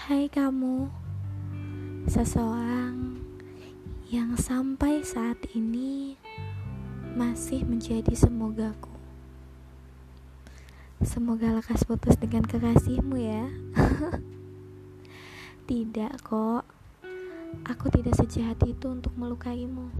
Hai kamu, seseorang yang sampai saat ini masih menjadi semogaku. Semoga lekas putus dengan kekasihmu ya. tidak kok, aku tidak sejahat itu untuk melukaimu.